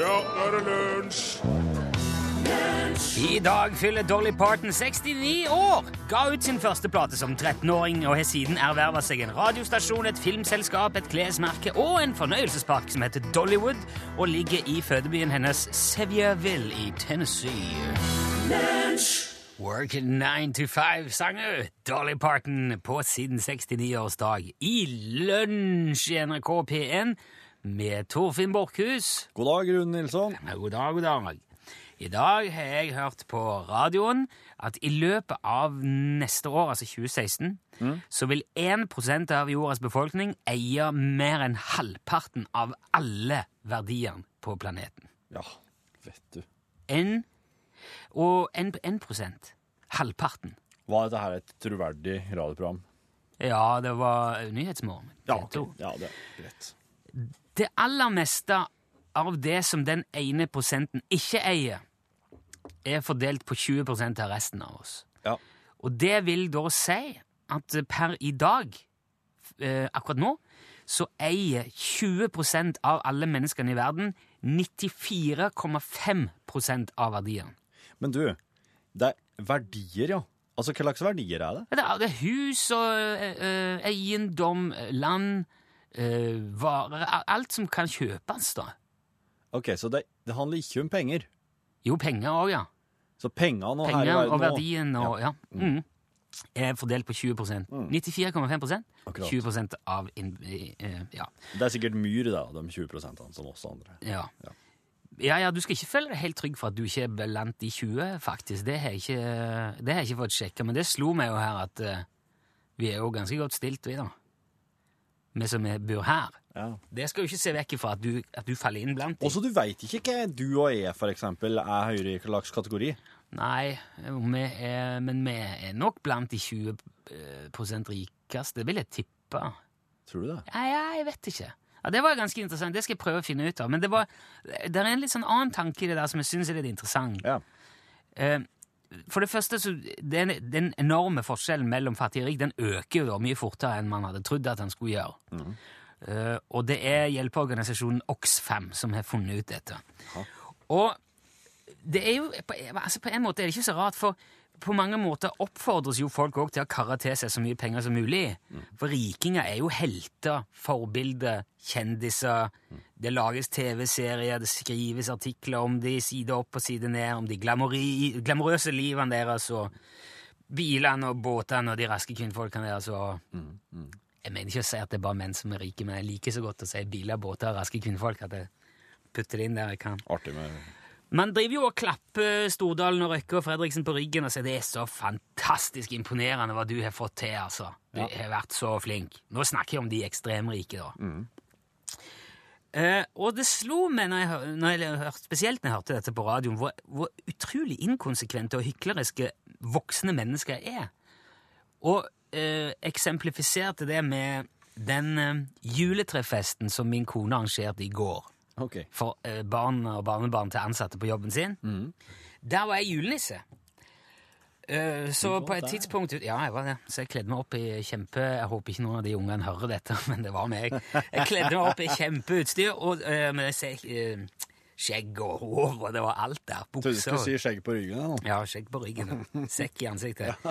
Ja, nå er det lunsj! I dag fyller Dolly Parton 69 år. Ga ut sin første plate som 13-åring og har siden erverva seg en radiostasjon, et filmselskap, et klesmerke og en fornøyelsespark som heter Dollywood, og ligger i fødebyen hennes Sevierville i Tennessee. Working 9 to 5-sanger Dolly Parton på sin 69-årsdag i lunsj i NRK P1 med Torfinn Borchhus. God dag, Rune Nilsson. Ja, God dag, god dag. I dag har jeg hørt på radioen at i løpet av neste år, altså 2016, så vil 1% av jordas befolkning eie mer enn halvparten av alle verdiene på planeten. Ja, vet du. En, og en, en. Halvparten. Var dette her et troverdig radioprogram? Ja, det var Nyhetsmorgen. Ja, P2. ja det er greit. Det aller meste av det som den ene prosenten ikke eier, er fordelt på 20% av resten av oss. Ja. Og det vil da si at per i dag, eh, akkurat nå, så eier 20% av alle menneskene i verden 94,5% av verdiene. Men du, det er verdier, ja. Altså, hva slags verdier er det? Det er, det er hus og eh, eh, eiendom, eh, land, eh, varer Alt som kan kjøpes, da. Ok, så det, det handler ikke om penger. Jo, penger òg, ja. Så pengene og her i Penger verden og verdien og ja. Mm. er fordelt på 20% 94,5 Akkurat. 20 av eh, ja. Det er sikkert myr, da, de 20 som oss andre. Ja. Ja. ja, ja, du skal ikke føle deg helt trygg for at du ikke er blant de 20, faktisk. Det har jeg ikke, det har jeg ikke fått sjekka, men det slo meg jo her at uh, vi er jo ganske godt stilt, vi, da. Vi som bor her. Ja. Det skal jo ikke se vekk fra at du, at du faller inn blant dem. Også du veit ikke hva du og jeg, for eksempel, er høyere i hva kategori. Nei, vi er, men vi er nok blant de 20 prosent rikeste, vil jeg tippe. Tror du det? Ja, ja, jeg vet ikke. Ja, Det var ganske interessant. Det skal jeg prøve å finne ut av. Men det, var, det er en litt sånn annen tanke i det der som jeg syns er litt interessant. Ja. Eh, For det første, så den, den enorme forskjellen mellom fattig og rik den øker jo mye fortere enn man hadde trodd at den skulle gjøre. Eh, og det er hjelpeorganisasjonen Oxfam som har funnet ut dette. Og det er jo på, altså på en måte er det ikke så rart, for på mange måter oppfordres jo folk også til å karre til seg så mye penger som mulig. For rikinger er jo helter, forbilder, kjendiser. Det lages TV-serier, det skrives artikler om de side opp og side ned, om de glamorøse livene deres og bilene og båtene og de raske kvinnfolkene deres. Og Jeg mener ikke å si at det er bare menn som er rike, men jeg liker så godt å si biler, båter og raske kvinnfolk at jeg putter det inn der jeg kan. Artig med Man driver jo og klapper Stordalen og Røkke og Fredriksen på ryggen og sier det er så fantastisk imponerende hva du har fått til, altså. Du har vært så flink. Nå snakker jeg om de ekstremrike, da. Eh, og det slo meg, når jeg, når jeg hørte, spesielt når jeg hørte dette på radioen, hvor, hvor utrolig inkonsekvente og hykleriske voksne mennesker er. Og eh, eksemplifiserte det med den eh, juletrefesten som min kone arrangerte i går Ok. for eh, barn og barnebarn til ansatte på jobben sin. Der var jeg julenisse. Eh, så på et tidspunkt Ja, jeg var det. Så jeg kledde meg opp i kjempe Jeg håper ikke noen av de ungene hører dette, men det var meg. Jeg kledde meg opp i kjempeutstyr og, eh, med eh, skjegg og hår, og det var alt der. Bukser. du skulle si skjegg på ryggen. Eller? Ja, skjegg på ryggen. Sekk i ansiktet.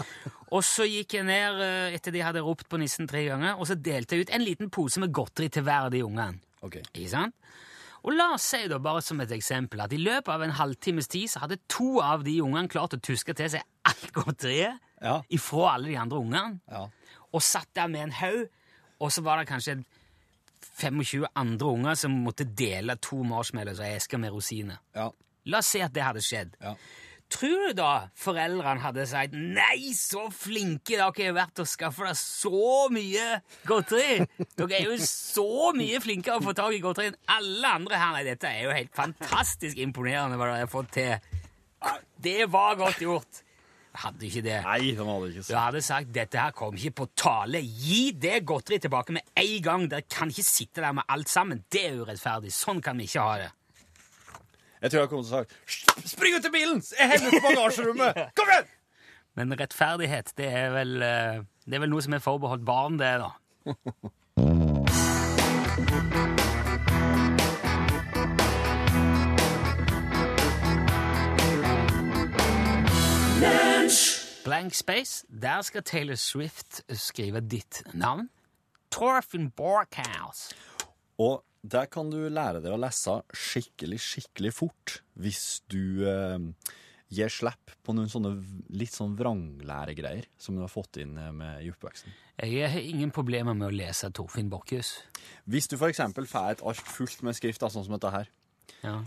Og så gikk jeg ned eh, etter de hadde ropt på nissen tre ganger, og så delte jeg ut en liten pose med godteri til hver av de ungene. Ok. Ikke sant? Og la oss si da bare som et eksempel at i løpet av en halvtimes tid så hadde to av de ungene klart å tuske til seg alt godteriet Ja. ifra alle de andre ungene, Ja. og satt der med en haug, og så var det kanskje 25 andre unger som måtte dele to marshmallows og esker eske med rosiner. Ja. La oss si at det hadde skjedd. Ja. Tror du da foreldrene hadde sagt 'Nei, så flinke dere har vært til å skaffe deg så mye godteri'? Dere er jo så mye flinkere å få tak i godteri enn alle andre her. Nei, dette er jo helt fantastisk imponerende hva dere har fått til. Det var godt gjort. Hadde ikke det. Nei, de hadde ikke Du hadde sagt 'dette her kom ikke på tale'. Gi det godteriet tilbake med en gang. Dere kan ikke sitte der med alt sammen. Det er urettferdig. Sånn kan vi ikke ha det. Jeg tror jeg kommer til å si Spring ut til bilen! Jeg henger ut på bagasjerommet! Kom igjen! Men rettferdighet, det er vel, eh, det er vel noe som er forbeholdt barn, det, da. Blank Space, der skal Taylor Swift skrive ditt navn. Torfinn Borkhouse. Og der kan du lære deg å lese skikkelig, skikkelig fort hvis du eh, gir slipp på noen sånne litt sånn vranglæregreier som du har fått inn eh, med i oppveksten. Jeg har ingen problemer med å lese Torfinn Borchhus. Hvis du for eksempel får et ark fullt med skrift, sånn som dette her, Ja,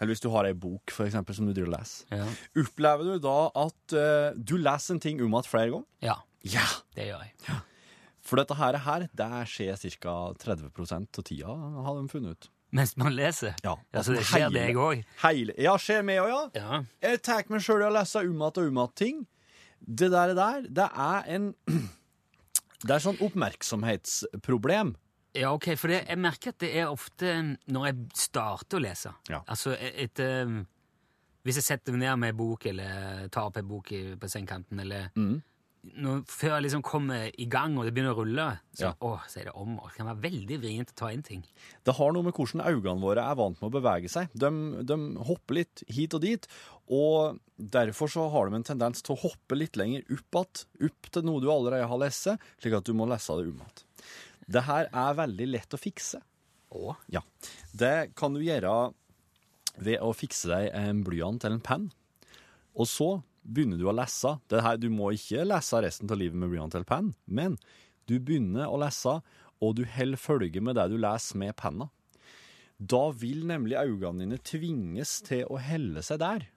eller hvis du har ei bok for eksempel, som du driver leser, ja. opplever du da at uh, du leser en ting om igjen flere ganger? ja, Ja! det gjør jeg. For dette her, her det skjer ca. 30 av tida, har de funnet ut. Mens man leser. Ja, Ja, så det skjer deg òg. Ja, skjer meg òg, ja. Ja. Jeg tar meg sjøl i å lese om igjen og om igjen ting. Det der, der, det er en Det er sånn oppmerksomhetsproblem. Ja, ok, for det, jeg merker at det er ofte når jeg starter å lese. Ja. Altså e- etter Hvis jeg setter meg ned med en bok, eller tar opp en bok på sengekanten, eller Mm. Når, Før jeg liksom kommer i gang og det begynner å rulle, så, Ja. å, så er det om. og Det kan være veldig vrient å ta inn ting. Det har noe med hvordan øynene våre er vant med å bevege seg. De, de hopper litt hit og dit, og derfor så har de en tendens til å hoppe litt lenger opp igjen, opp til noe du allerede har lest, slik at du må lese det om igjen. Det her er veldig lett å fikse. Å? Ja. Det kan du gjøre ved å fikse deg en blyant eller en penn. Og så begynner du å lese. Det her, du må ikke lese resten av livet med blyant eller penn, men du begynner å lese, og du holder følge med det du leser med penna. Da vil nemlig øynene dine tvinges til å helle seg der.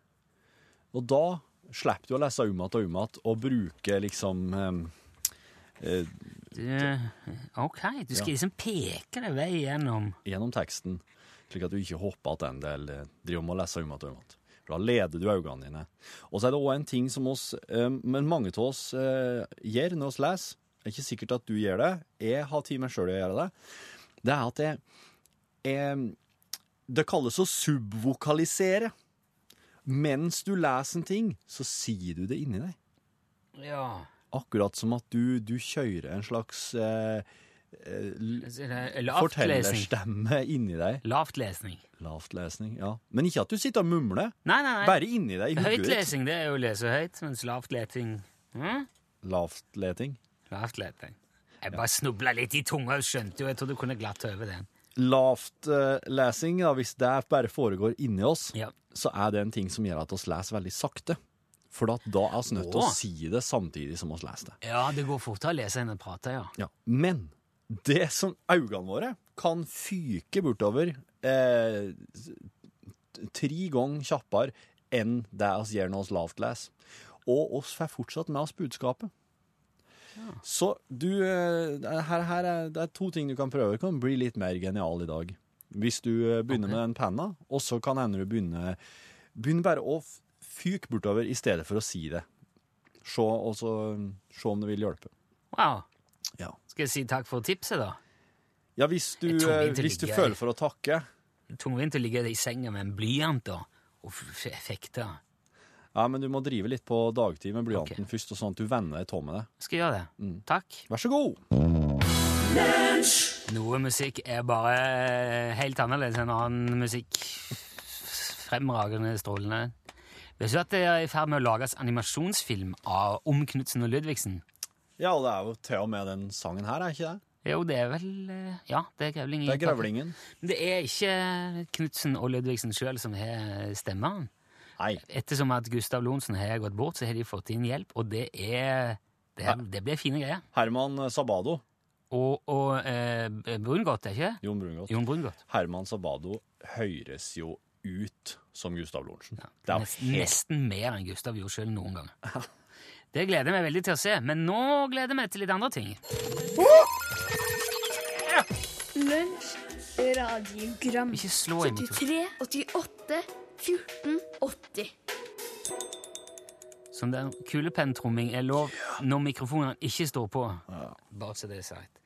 Og da slipper du å lese om igjen og om igjen og bruke liksom eh, eh, Det, ok, du skal liksom peke deg vei gjennom gjennom teksten, slik at du ikke hopper at en del eh, driver med å lese om igjen og om igjen. For da leder du øynene dine. Og så er det òg en ting som oss, eh, men mange av oss eh, gjør når vi leser. Det er ikke sikkert at du gjør det. Jeg har tid meg sjøl å gjøre det. Det er at jeg, jeg Det kalles å subvokalisere. Mens du leser en ting, så sier du det inni deg. Ja. Akkurat som at du, du kjører en slags eh, eh, l- Så det Lavtlesning. fortellerstemme inni deg. Lavtlesning. Lavtlesning, ja. Men ikke at du sitter og mumler. Nei, nei, nei. Bare inni deg. Høytlesing det er jo å lese høyt, mens lavtlesing hm? Lavtleting. Lavtlesing. Jeg bare snubla litt i tunga skjønte jo, jeg trodde du kunne glatt over den. Lavtlesing, da hvis det bare foregår inni oss, Ja. så er det en ting som gjør at oss leser veldig sakte. For da er vi nødt til å si det samtidig som vi leser det. Ja, det går fortere å lese enn å prate, ja. Ja. Men det som øynene våre kan fyke bortover eh, tre ganger kjappere enn det vi gjør når vi lavt leser. Og oss får fortsatt med oss budskapet. Så du eh, her, her er, Det er to ting du kan prøve. Du kan bli litt mer genial i dag. Hvis du eh, begynner okay. med den penna, og så kan hende du begynne Begynn bare å fyke bortover i stedet for å si det. Se, og så, se om det vil hjelpe. Wow. Ja. Skal jeg si takk for tipset, da? Ja, hvis du, eh, hvis du føler for å takke Tungvint å ligge i senga med en blyant da, og fekte. Ja, men du må drive litt på dagtid med blyanten først, og sånn at du venner deg av med det. Skal jeg gjøre det. Mm. Takk. Vær så god! Noe musikk er bare helt annerledes enn annen musikk. Fremragende strålende. Vet du at det er i ferd med å lages animasjonsfilm av, om Knutsen og Ludvigsen? Ja, og det er jo til og med den sangen her, er ikke det? Jo, det er vel eh, Ja, det er grevling. Det er grevlingen. Men Det er ikke Knutsen og Ludvigsen sjøl som har stemmen. Nei. Ettersom at Gustav Lorentzen har gått bort, så har de fått inn hjelp, og det er Det, er, det blir fine greier. Herman Sabado. Og, og eh, Brungot, er ikke det? Jon Brungot. Jon Brungot. Herman Sabado høres jo ut som Gustav Lorentzen. Er Nesten, helt nesten mer enn Gustav gjorde sjøl noen gang. Det gleder jeg meg veldig til å se, men nå gleder jeg meg til litt andre ting. Lunsj, radiogram Ikke slå i 73, 88, 14, 80 Sånn der kulepenntromming er lov når mikrofonene ikke står på. Bare så det er sagt.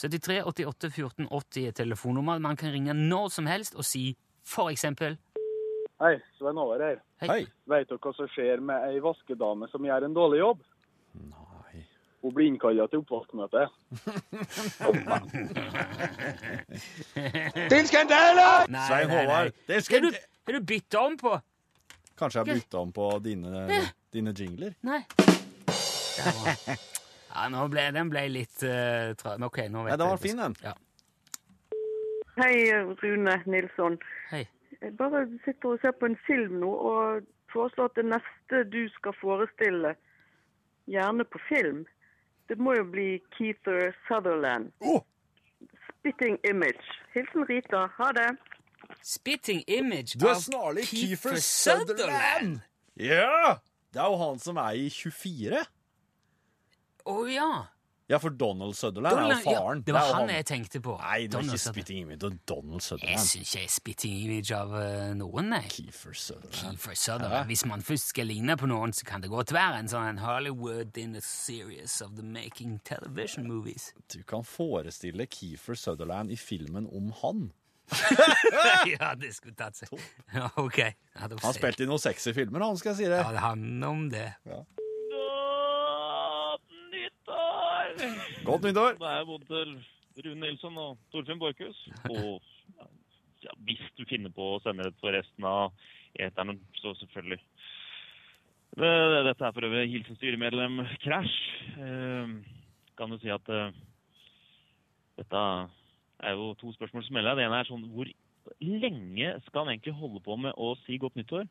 73 88 14 80 er telefonnummer. Man kan ringe når som helst og si for eksempel Hei, Svein Håvard her. Hei. Vet dere hva som skjer med ei vaskedame som gjør en dårlig jobb? Nei. Hun blir innkalla til oppvaskmøte. Nei, Svein nei, nei. Håvard, det skal du, har du bytta om på? Kanskje jeg har bytta om på dine, dine jingler? Nei. Ja, nå ble, den ble litt uh, tra... Ok, nå vet Nei, den var jeg- fin, den. Ja. Hei, Rune Nilsson. Hei. Jeg bare sitter og ser på en film nå, og foreslår at det neste du skal forestille, gjerne på film, det må jo bli Keither Sutherland. Oh! Spitting Image. Hilsen Rita. Ha det. Spitting image Du er av snarlig Keither Kiefer Sutherland! Ja! Det er jo han som er i 24. Å ja. Ja, for Donald Sutherland er jo faren. Ja, det var det han, han jeg tenkte på. Nei, det Donald ikke spitting image. av Donald Sutherland. Jeg syns ikke jeg er spitting image av eh, noen, nei. Kiefer Sutherland. Kiefer Sutherland. Hvis man først skal ligne på noen, så kan det godt være en sånn Hollywood in a series of the making television movies. Du kan forestille Kiefer Sutherland i filmen om han. ja, det skulle tatt seg. Ja, ok. Ja, Han spilte i noen sexy filmer, han, skal jeg si det. Ja, det handler om det. Godt nyttår! Godt nyttår! Det er både til Rune Nilsson og Torfinn Borchhus. Og ja, hvis du finner på å sende det for resten av eteren, så selvfølgelig. Det, dette er for øvrig hilsen styremedlem Crash. Eh, kan du si at eh, dette er jo to spørsmål som melder. Det ene er sånn Hvor lenge skal han egentlig holde på med å si godt nyttår?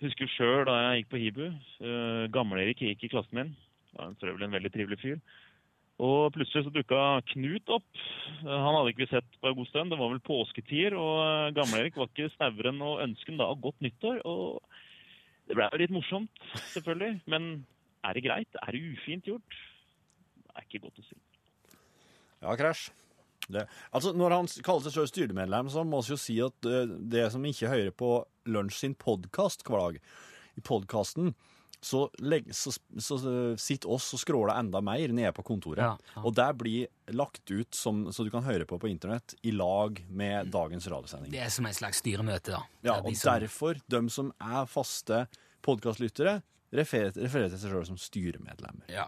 Husker sjøl da jeg gikk på Hibu. Uh, Gamle-Erik gikk i klassen min. Var for øvrig en veldig trivelig fyr. Og plutselig så dukka Knut opp. Eh, han hadde ikke vi sett på en god stund. Det var vel påsketider, og eh, Gamle-Erik var ikke snauere enn å ønske ham da godt nyttår. Og det ble jo litt morsomt, selvfølgelig. Men er det greit? Er det ufint gjort? Det er ikke godt å si. Ja, krasj. Altså, når han kaller seg selv styremedlem, så må vi jo si at eh, det som ikke hører på Lunsj sin podkast hver dag, i podkasten så, legg- så, så, sitter oss og skråler enda mer nede på kontoret. Ja, ja. Og det blir lagt ut som, så du kan høre på på internett i lag med dagens radiosending. Det er som et slags styremøte, da. Ja, og som- derfor, de som er faste podkastlyttere, refererer, refererer til seg sjøl som styremedlemmer. Ja.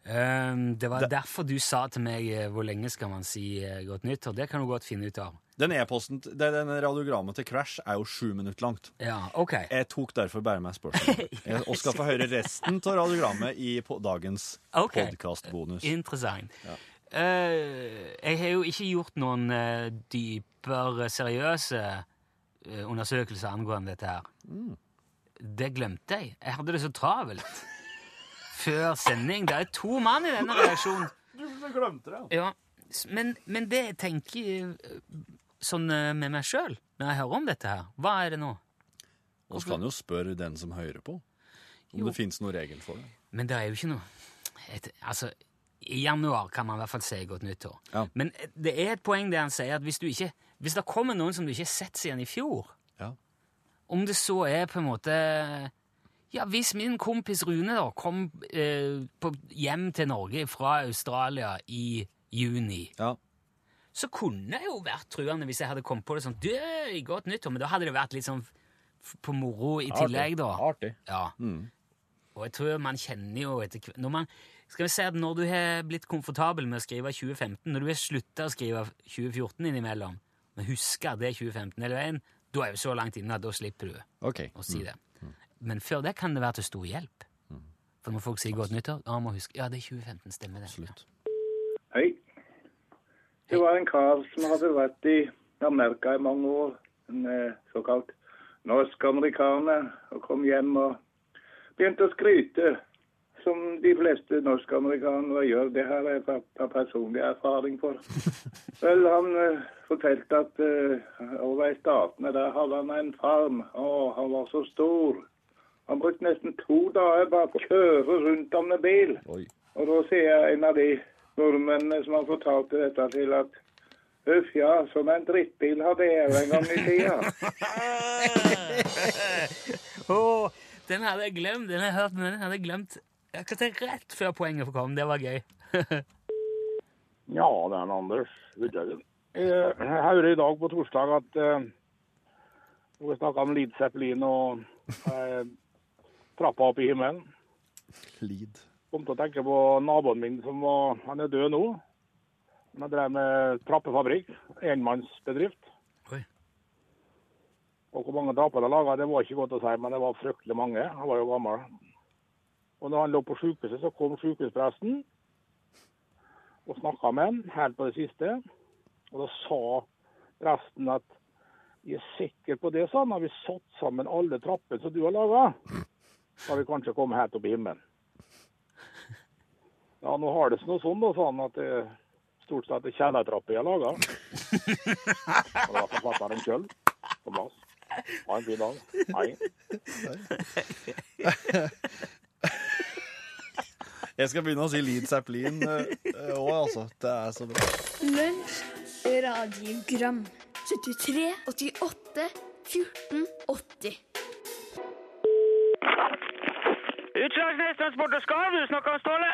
Um, det var derfor du sa til meg eh, hvor lenge skal man si godt nytt?' og Det kan du godt finne ut av. Den e-posten, den radiogrammet til Crash er jo sju minutter langt. Ja, ok. Jeg tok derfor bare med spørsmålet. Og skal få høre resten av radiogrammet i dagens Ok. podkastbonus. Interessant. Eh, jeg har jo ikke gjort noen uh, dypere, seriøse uh, undersøkelser angående dette her. Mm. Det glemte jeg. Jeg hadde det så travelt før sending. Det er to mann i denne reaksjonen. Du glemte det, Ja, Ja, men, men det jeg tenker sånn eh, med meg sjøl når jeg hører om dette her, hva er det nå? Vi kan jo spørre den som hører på, om Jo. det fins noen regel for det. Men det er jo ikke noe et, Altså, i januar kan man i hvert fall si godt nyttår. Ja. Men eh, det er et poeng det han sier, at hvis du ikke Hvis det kommer noen som du ikke har sett siden i fjor, Ja. om det så er på en måte Ja, hvis min kompis Rune da kom eh, på, hjem til Norge fra Australia i juni, ja. Så kunne jeg jo vært truende hvis jeg hadde kommet på det sånn Du, godt nyttår, men da hadde det vært litt sånn på moro i tillegg, da. Artig. Ja. Mm. Og jeg tror man kjenner jo etter hvert når man, Skal vi si når du har blitt komfortabel med å skrive 2015, når du har slutta å skrive 2014 innimellom, men husker det er 2015 hele veien, da er jo så langt inne at da slipper du okay. å si det. Men før det kan det være til stor hjelp. For når folk sier godt nyttår, ja, må huske, ja, det er 2015, stemmer det. Absolutt. Hei. Det var en kar som hadde vært i Amerika i mange år. En eh, såkalt norsk-amerikaner. Og kom hjem og begynte å skryte, som de fleste norsk-amerikanere gjør. Det er jeg personlig erfaring for. Vel, han eh, fortalte at eh, over i statene der hadde han en farm. Å, han var så stor. Han brukte nesten to dager bare på å kjøre rundt om med bil. Oi. Og da sier jeg en av de nordmennene som har fortalt dette til at Uff, ja, som en drittbil hadde jeg en gang i tida. oh, den hadde jeg glemt, den hadde jeg hørt, men den hadde jeg glemt jeg kan si rett før poenget kom. Det var gøy. Ja, det er Anders Jeg hører i dag på torsdag at uh, vi snakka om Lid Zeppelin og uh, trappa opp i himmelen. Lead. Kom til å tenke på naboen min som var Han er død nå. Han drev med trappefabrikk. Enmannsbedrift. Oi. Og hvor mange trapper de laga, det var ikke godt å si, men det var fryktelig mange. Han var jo gammel. Og når han lå på sykehuset, så kom sykehuspresten og snakka med han helt på det siste. Og da sa presten at jeg er sikker på det, sa han. Har vi satt sammen alle trappene som du har laga, har vi kanskje kommet helt opp i himmelen. Ja, nå har det seg noe sånn, da, sa han, at det stort sett er kjellertrapper jeg lager. Og da forfatteren sjøl på plass. Ha en fin dag. Hei. Jeg skal begynne å si Lead Zeppelin òg, altså. Det er så bra. Lunsj, radiogram 73, 88, 14, 80 Utslagsnes Transport og Skarv, du snakker om Ståle?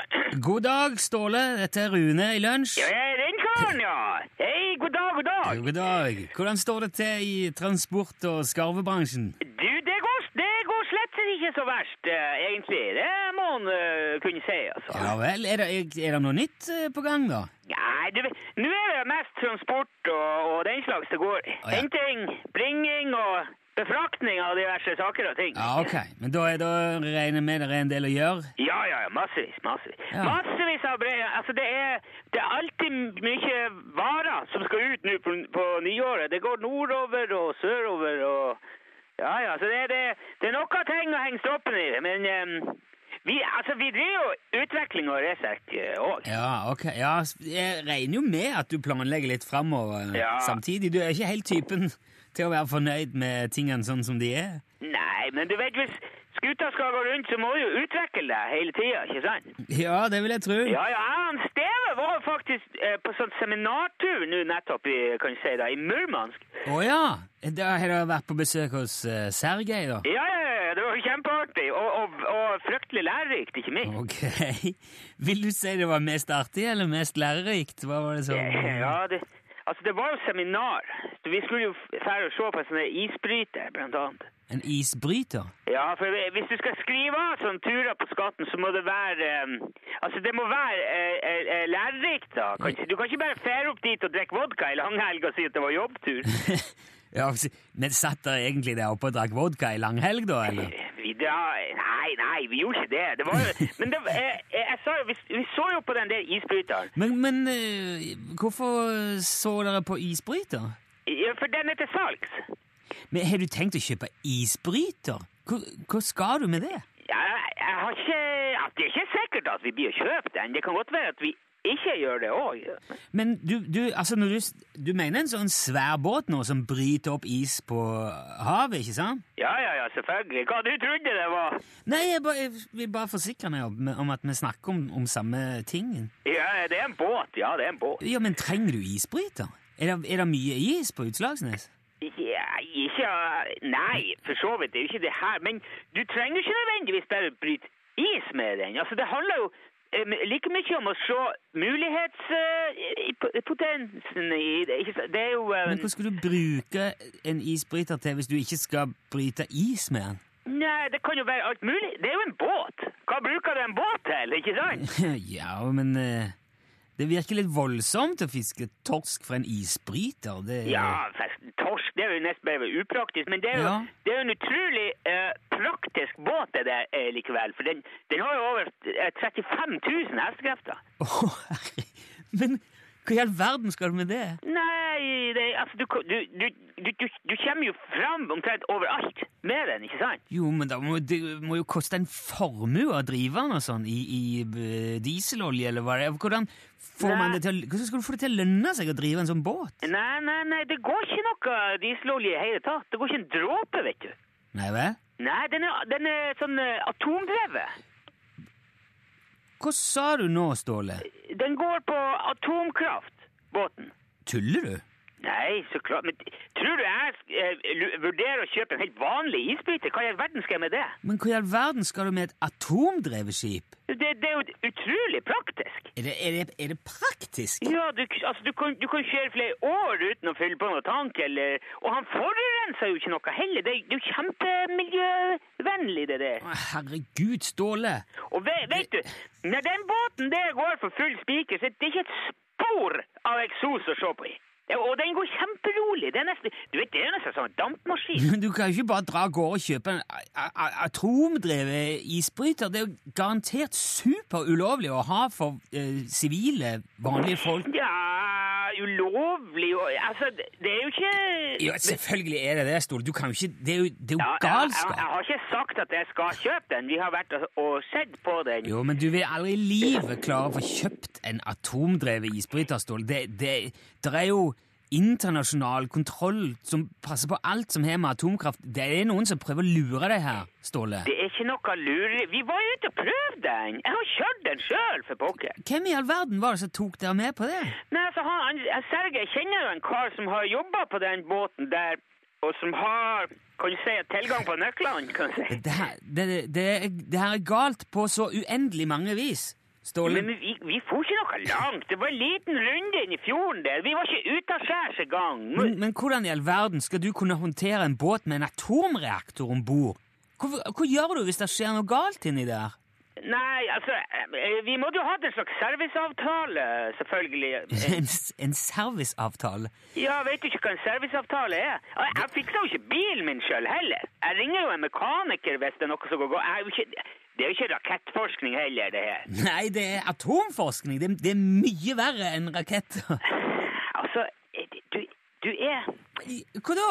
God dag, Ståle. Dette er Rune i lunsj. Ja, jeg er den karen, ja. Hei, god dag, god dag. God dag. Hvordan står det til i transport- og skarvebransjen? Du, det går, det går slett ikke så verst, eh, egentlig. Det må en uh, kunne si, altså. Ja vel. Er det, er det noe nytt eh, på gang, da? Nei, du, vet, nå er det mest transport og, og den slags det går. Å, ja. Henting, bringing og befraktning av diverse saker og ting. Ja, ok. Men da, er, da regner jeg med det er en del å gjøre? Ja, ja, ja, massevis, massevis. Ja. Massevis av brev. Altså, det er, det er alltid mye varer som skal ut nå på, på nyåret. Det går nordover og sørover og Ja, ja, så det, er- det, det er noe ting å henge stoppen i. Men um, vi, altså, vi driver jo utvikling og research òg. Ja, ok. Ja, jeg regner jo med at du planlegger litt framover Ja. samtidig. Du er ikke helt typen til å være fornøyd med tingene sånn som de er. Nei, men du vet, hvis skuta skal gå rundt, så må du jo utvikle deg hele tida, ikke sant? Ja, det vil jeg tro. Ja, ja, han Steve var faktisk eh, på sånn seminartur nå nettopp i, kan jeg si da, i Murmansk. Å ja! Da har du vært på besøk hos eh, Sergej, da? Ja, ja, ja, det var kjempeartig, og, og, og fryktelig lærerikt, ikke minst. Ok. Vil du si det var mest artig eller mest lærerikt? Hva var det som Ja, det, altså det var jo seminar, vi skulle jo fære og se på en sånn isbryter, blant annet. En isbryter? Ja, for hvis du skal skrive av sånne turer på skatten, så må det være um, Altså, det må være uh, eh, lærerikt, da. Kanskje. Du kan ikke bare fære opp dit og drikke vodka i langhelg og si at det var jobbtur. Ja, Men satt dere egentlig der oppe og drakk vodka i langhelg, da, eller? Vi dra... Nei, nei, vi gjorde ikke det. det var jo... Men det, jeg, jeg, jeg sa jo, vi, vi så jo på den der isbryteren. Men, men eh, hvorfor så dere på isbryter? Ja, for den er til salgs. Men Har du tenkt å kjøpe isbryter? Hva, hva skal du med det? Ja, jeg, jeg har ikke... Det er ikke sikkert at vi blir å kjøpe den. Det kan godt være at vi ikke gjør det òg. Men du, du, altså du, du mener en sånn svær båt nå som bryter opp is på havet, ikke sant? Ja, ja, ja, selvfølgelig. Hva du trodde det var? Nei, jeg, bare, jeg vil bare forsikre meg om, om at vi snakker om, om samme ting. Ja, det er en båt. Ja, det er en båt. Ja, men trenger du isbryter? Er det, er det mye is på Utslagsnes? Ja, ikke Nei, for så vidt. Det er jo ikke det her. Men du trenger ikke nødvendigvis bare bryte is med den. Altså, det handler jo like mye om å se mulighetspotensen i det. Det er jo eh, Men hva skal du bruke en isbryter til hvis du ikke skal bryte is med den? Nei, det kan jo være alt mulig. Det er jo en båt. Hva bruker du en båt til, ikke sant? ja, men eh, det virker litt voldsomt å fiske torsk fra en isbryter. Det, Ja, torsk er jo nesten bare upraktisk, men det er jo, Ja. det er jo en utrolig eh, praktisk båt det der eh, likevel. For den, den har jo over eh, 35 000 hestekrefter. Oh, herre. Men hva i all verden skal du med det? Nei, altså, du, du, du, du, du, du kommer jo fram omtrent overalt med den, ikke sant? Jo, men da må, det må jo koste en formue å drive den og sånn, i, i eh, dieselolje eller hva det er. Hvordan, får man det til, å- hvordan skal du få det til å lønne seg å drive en sånn båt? Nei, nei, nei, det går ikke noe dieselolje i hele tatt. Det går ikke en dråpe, vet du. Nei vel? Nei, den er, den er sånn eh, atomdrevet. Hva sa du nå, Ståle? Den går på atomkraft, båten. Tuller du? Nei, så klart. Men tror du jeg eh, vurderer å kjøpe en helt vanlig isbryter? Hva i all verden skal jeg med det? Men hva i all verden skal du med et atomdrevet skip? Det, det er jo utrolig praktisk. Er det, er det, er det praktisk? Ja, du, altså, du, kan, du kan kjøre flere år uten å fylle på noe tank, eller Og han forurenser jo ikke noe heller. Det, er- er jo kjempemiljøvennlig, det der. Å, Herregud, Ståle! Og vet, vet du, når den båten der går for full spiker, så er det ikke et spor av eksos å se på i. Og den går kjemperolig. Det er nesten, du vet, det er nesten som en dampmaskin. Men du kan jo ikke bare dra av gårde og kjøpe en atomdrevet isbryter. Det er jo garantert superulovlig å ha for eh, sivile, vanlige folk. Ja, ulovlig og Altså, det det er jo ikke Ja, selvfølgelig er det det, Ståle. Du kan jo ikke Det er jo, det er Ja, galskap. jeg, jeg, jeg har ikke sagt at jeg skal kjøpe den. Vi har vært og, og sett på den. Jo, men du vil aldri i livet klare å få kjøpt en atomdrevet isbryter, Ståle. Det, det, det er jo internasjonal kontroll som passer på alt som har med atomkraft. Det er noen som prøver å lure deg her, Ståle. Det er ikke noe lure... Vi var jo ute og prøvde den. Jeg har kjørt den sjøl, for pokker. Hvem i all verden var det som tok dere med på det? Nei, altså, han, Sergej, kjenner jo en kar som har jobba på den båten der, og som har kan du si, tilgang på nøklene. kan du si. Det her, det, det, det her er galt på så uendelig mange vis. Stålen. Men vi, vi for ikke noe langt. Det var en liten runde inn i fjorden der. Vi var ikke utaskjærs engang. men, men hvordan i all verden skal du kunne håndtere en båt med en atomreaktor om bord? Hva, hva gjør du hvis det skjer noe galt inni der? Nei, altså eh, Vi måtte jo ha en slags serviceavtale, selvfølgelig. En, en serviceavtale? Ja, vet du ikke hva en serviceavtale er? Jeg, Jeg fiksa jo ikke bilen min sjøl heller. Jeg ringer jo en mekaniker hvis det er noe som går galt. Det er jo ikke rakettforskning heller, det her. Nei, det er atomforskning. Det, det er mye verre enn raketter. Altså, du, du er Hva da?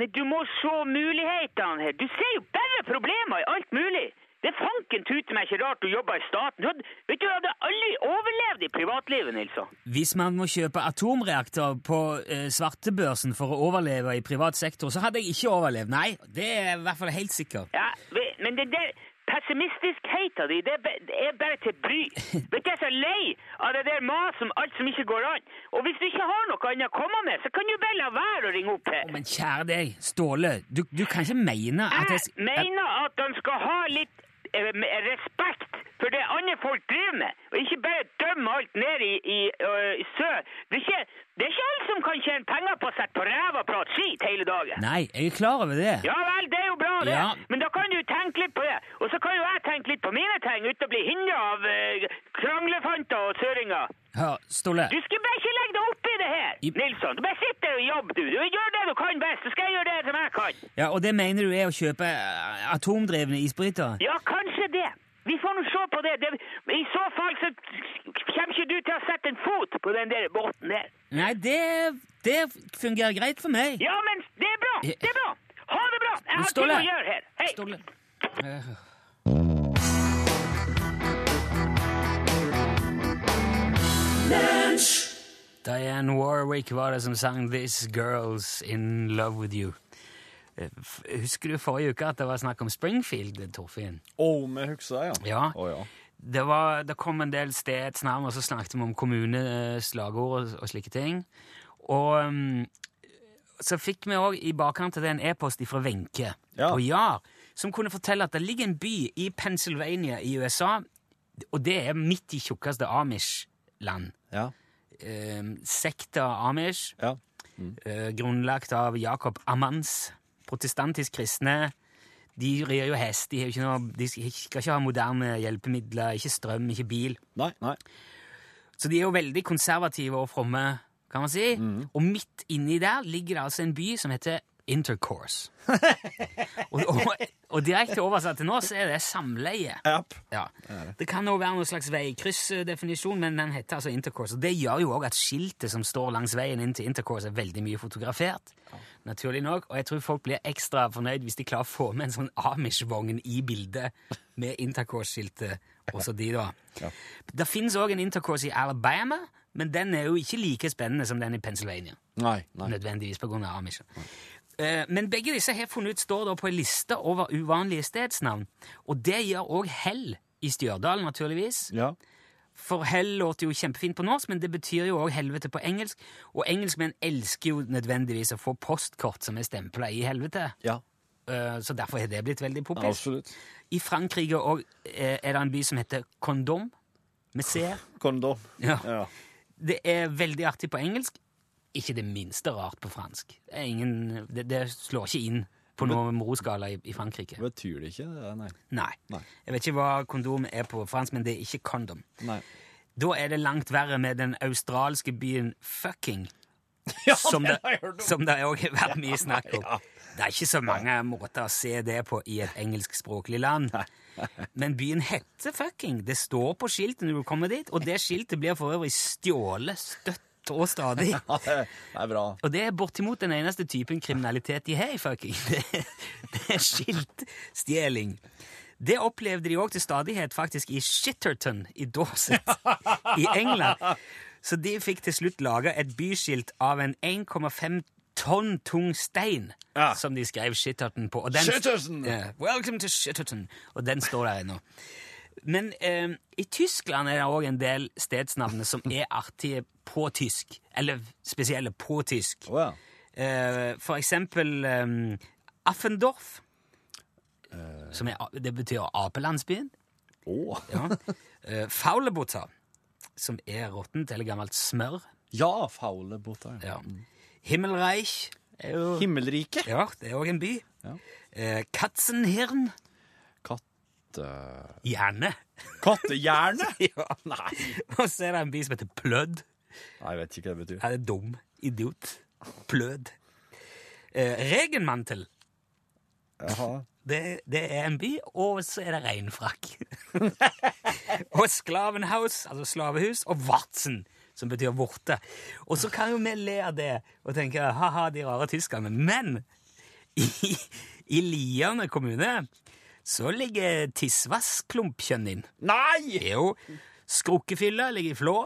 Nei, du må se mulighetene her. Du ser jo bare problemer i alt mulig. Det fanken tute meg ikke rart du jobber i staten. Du hadde, vet du, du hadde aldri overlevd i privatlivet, Nilsson. Hvis man må kjøpe atomreaktor på eh, svartebørsen for å overleve i privat sektor, så hadde jeg ikke overlevd. Nei, det er i hvert fall helt sikkert. Ja, men det der pessimistiskheten din, det er det bare til bry. Vet du, jeg er så lei av det der maset om alt som ikke går an. Og hvis du ikke har noe annet å komme med, så kan du bare la være å ringe opp her. Men kjære deg, Ståle, du, du kan ikke mene at jeg Jeg mener at han skal ha litt respekt for det andre folk driver med, og ikke bare dømme alt ned i, i, øh, i sø. Det er, ikke, det er ikke alle som kan tjene penger på å sette på ræva og prate skit hele dagen. Nei, jeg er klar over det. Ja vel, det er jo bra, det. Ja. Men da kan du tenke litt på det. Og så kan jo jeg tenke litt på mine ting, uten å bli hindra av uh, kranglefanter og søringer. Hør, Ståle. Du skal bare ikke legge deg opp i det her, I- Nilsson. Du bare sitter og jobber, du. du. Gjør det du kan best, så skal jeg gjøre det som jeg kan. Ja, Og det mener du er å kjøpe eh, atomdrevne isbrytere? Ja, kanskje det. Vi får nå se på det. det. I så fall så kommer ikke du til å sette en fot på den der båten der. Nei, det, det fungerer greit for meg. Ja, men det er bra. Det er bra. Ha det bra. Jeg har ting å gjøre her. Hei. Ståle. Diane Warwick var det som sang 'This Girl's In Love With You'. Eh, Husker du forrige uke at det var snakk om Springfield, Torfinn? Å, vi husker det, ja. Ja. Oh, ja. Det, var, det kom en del stedsnavn, og så snakket vi om kommuneslagord og, og slike ting. Og um, så fikk vi òg i bakkant til det en e-post fra Wenche Ja. på Jar, som kunne fortelle at det ligger en by i Pennsylvania i USA, og det er midt i tjukkeste Amish-land. Ja. Um, sekta Amish, ja. eh, grunnlagt av Jacob Ammans, protestantisk kristne. De rir jo hest, de, har ikke noe, de skal ikke ha moderne hjelpemidler, ikke strøm, ikke bil. Nei, nei. Så de er jo veldig konservative og fromme, kan man si. Mm. Og midt inni der ligger det altså en by som heter Intercourse. og, og, og direkte oversatt til norsk er det samleie. Yep. Ja. Det kan jo være noen slags veikryssdefinisjon, men den heter altså Intercourse. Og det gjør jo òg at skiltet som står langs veien inn til Intercourse, er veldig mye fotografert. Naturlig nok. Og jeg tror folk blir ekstra fornøyd hvis de klarer å få med en sånn Amish-vogn i bildet med Intercourse-skiltet. Også de, da. Det finnes òg en Intercourse i Alabama, men den er jo ikke like spennende som den i Pennsylvania. Nei, nei. Nødvendigvis av Amish. Nei. Men begge disse har funnet ut står da på en liste over uvanlige stedsnavn. Og det gjør òg Hell i Stjørdal, naturligvis. Ja. For hell låter jo kjempefint på norsk, men det betyr jo òg helvete på engelsk. Og engelskmenn elsker jo nødvendigvis å få postkort som er stempla i helvete. Ja. Eh, Så derfor har det blitt veldig populært. Absolutt. I Frankrike og, eh, er det en by som heter Condom, med C. Condom. Ja. Ja. Det er veldig artig på engelsk. Ikke det minste rart på fransk. Det, er ingen, det, det slår ikke inn på noen moroskala i, i Frankrike. Betyr det ikke det? Nei. Nei. Nei. Jeg vet ikke hva kondom er på fransk, men det er ikke kondom. Nei. Da er det langt verre med den australske byen Fucking. som, det, som det òg har vært mye snakk om. Det er ikke så mange måter å se det på i et engelskspråklig land. Men byen heter fucking. Det står på skiltet når du kommer dit, og det skiltet blir for øvrig stjålet støtt og stadig. Ja, det, det er bra. Og det er bortimot den eneste typen kriminalitet de har i fucking. Det, det er skiltstjeling. Det opplevde de òg til stadighet faktisk i Shitterton i Dorset i England. Så de fikk til slutt laga et byskilt av en 1,5 tonn tung stein, Ja. som de skrev Shitterton på. Og den, Shitterton! Yeah, Welcome to Shitterton. Og den står der ennå. Men eh, i Tyskland er det òg en del stedsnavn som er artige på tysk. Eller spesielle på tysk. Ja. Eh, for eksempel eh, Affendorf. Som er, det betyr apelandsbyen. Oh. Ja. Eh, Faulebutta, som er råttent eller gammelt smør. Ja, Faulebota. Ja. Himmelreich jo Himmelriket. Ja, det er òg en by. Ja. Eh, Katzenhirn. Katte... Gjerne. Kattehjerne? ja. Nei. Og så er det en by som heter Plødd. Nei, jeg vet ikke hva det betyr. Er det dum? Idiot. Plød. Eh, Regenmantel. Jaha. Det, det er en by, og så er det reinfrakk. og Sklavenhaus, altså slavehus, og Vatsen, som betyr vorte. Og så kan jo vi le av det og tenke ha-ha, de rare tyskerne. Men i, i Lierne kommune så ligger tissvassklumpkjønn inn. Nei! Jo, Skrukkefylla ligger i Flå.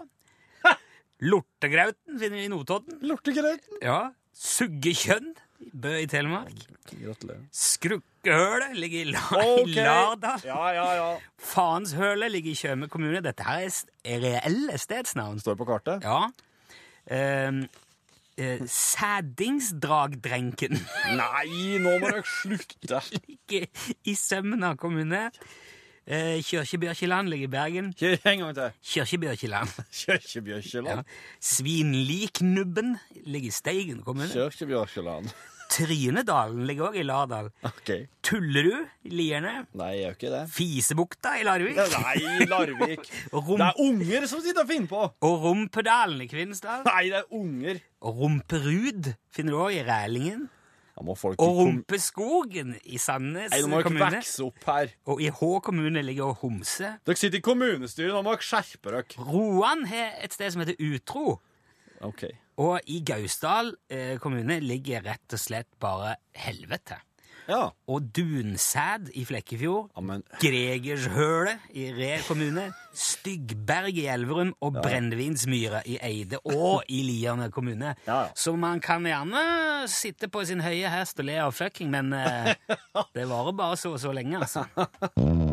Lortegrauten finner vi i Notodden. Lortegrauten? Ja, Suggekjønn i Bø i Telemark. Gratulerer. Skrukkehølet ligger i, La okay. i Lardal. Ja, ja, ja. Faenshølet ligger i Tjøme kommune. Dette her er er reelle stedsnavn. Står på kartet. Ja. Um, eh, Sædingsdragdrenken Nei, nå må dere slutte. ligger i Sømna kommune. Eh, Kyrkjebjørkjeland ligger i Bergen. En gang til. Kyrkjebjørkjeland. Kjørkjebjørkjeland. Ja. Svinliknubben ligger i Steigen kommune. Kjørkjebjørkjeland. Trynedalen ligger òg i Lardal. Okay. Tullerud i Lierne. Nei, jeg gjør ikke det. Fisebukta i Larvik. Nei, Larvik. Rump... Det er unger som sitter og finner på. og Rumpedalen i Kvinesdal. Nei, det er unger. Og Rumperud finner du òg i Rælingen. Må folk Og Rumpeskogen i Sandnes Nei, nå må dere kommune. vokse opp her. Og i Hå kommune ligger Homse. Dere sitter i kommunestyret, nå må dere skjerpe dere. Roan har et sted som heter Utro. Ok. Og i Gausdal eh, kommune ligger rett og slett bare helvete. Ja. Og Dunsæd i Flekkefjord. ja men Gregershølet i Re kommune, Styggberg i Elverum og Brennevinsmyra i Eide og i Lierne kommune. Ja, ja. Så man kan gjerne sitte på sin høye hest og le av fucking, men eh, det varer bare så og så lenge, altså.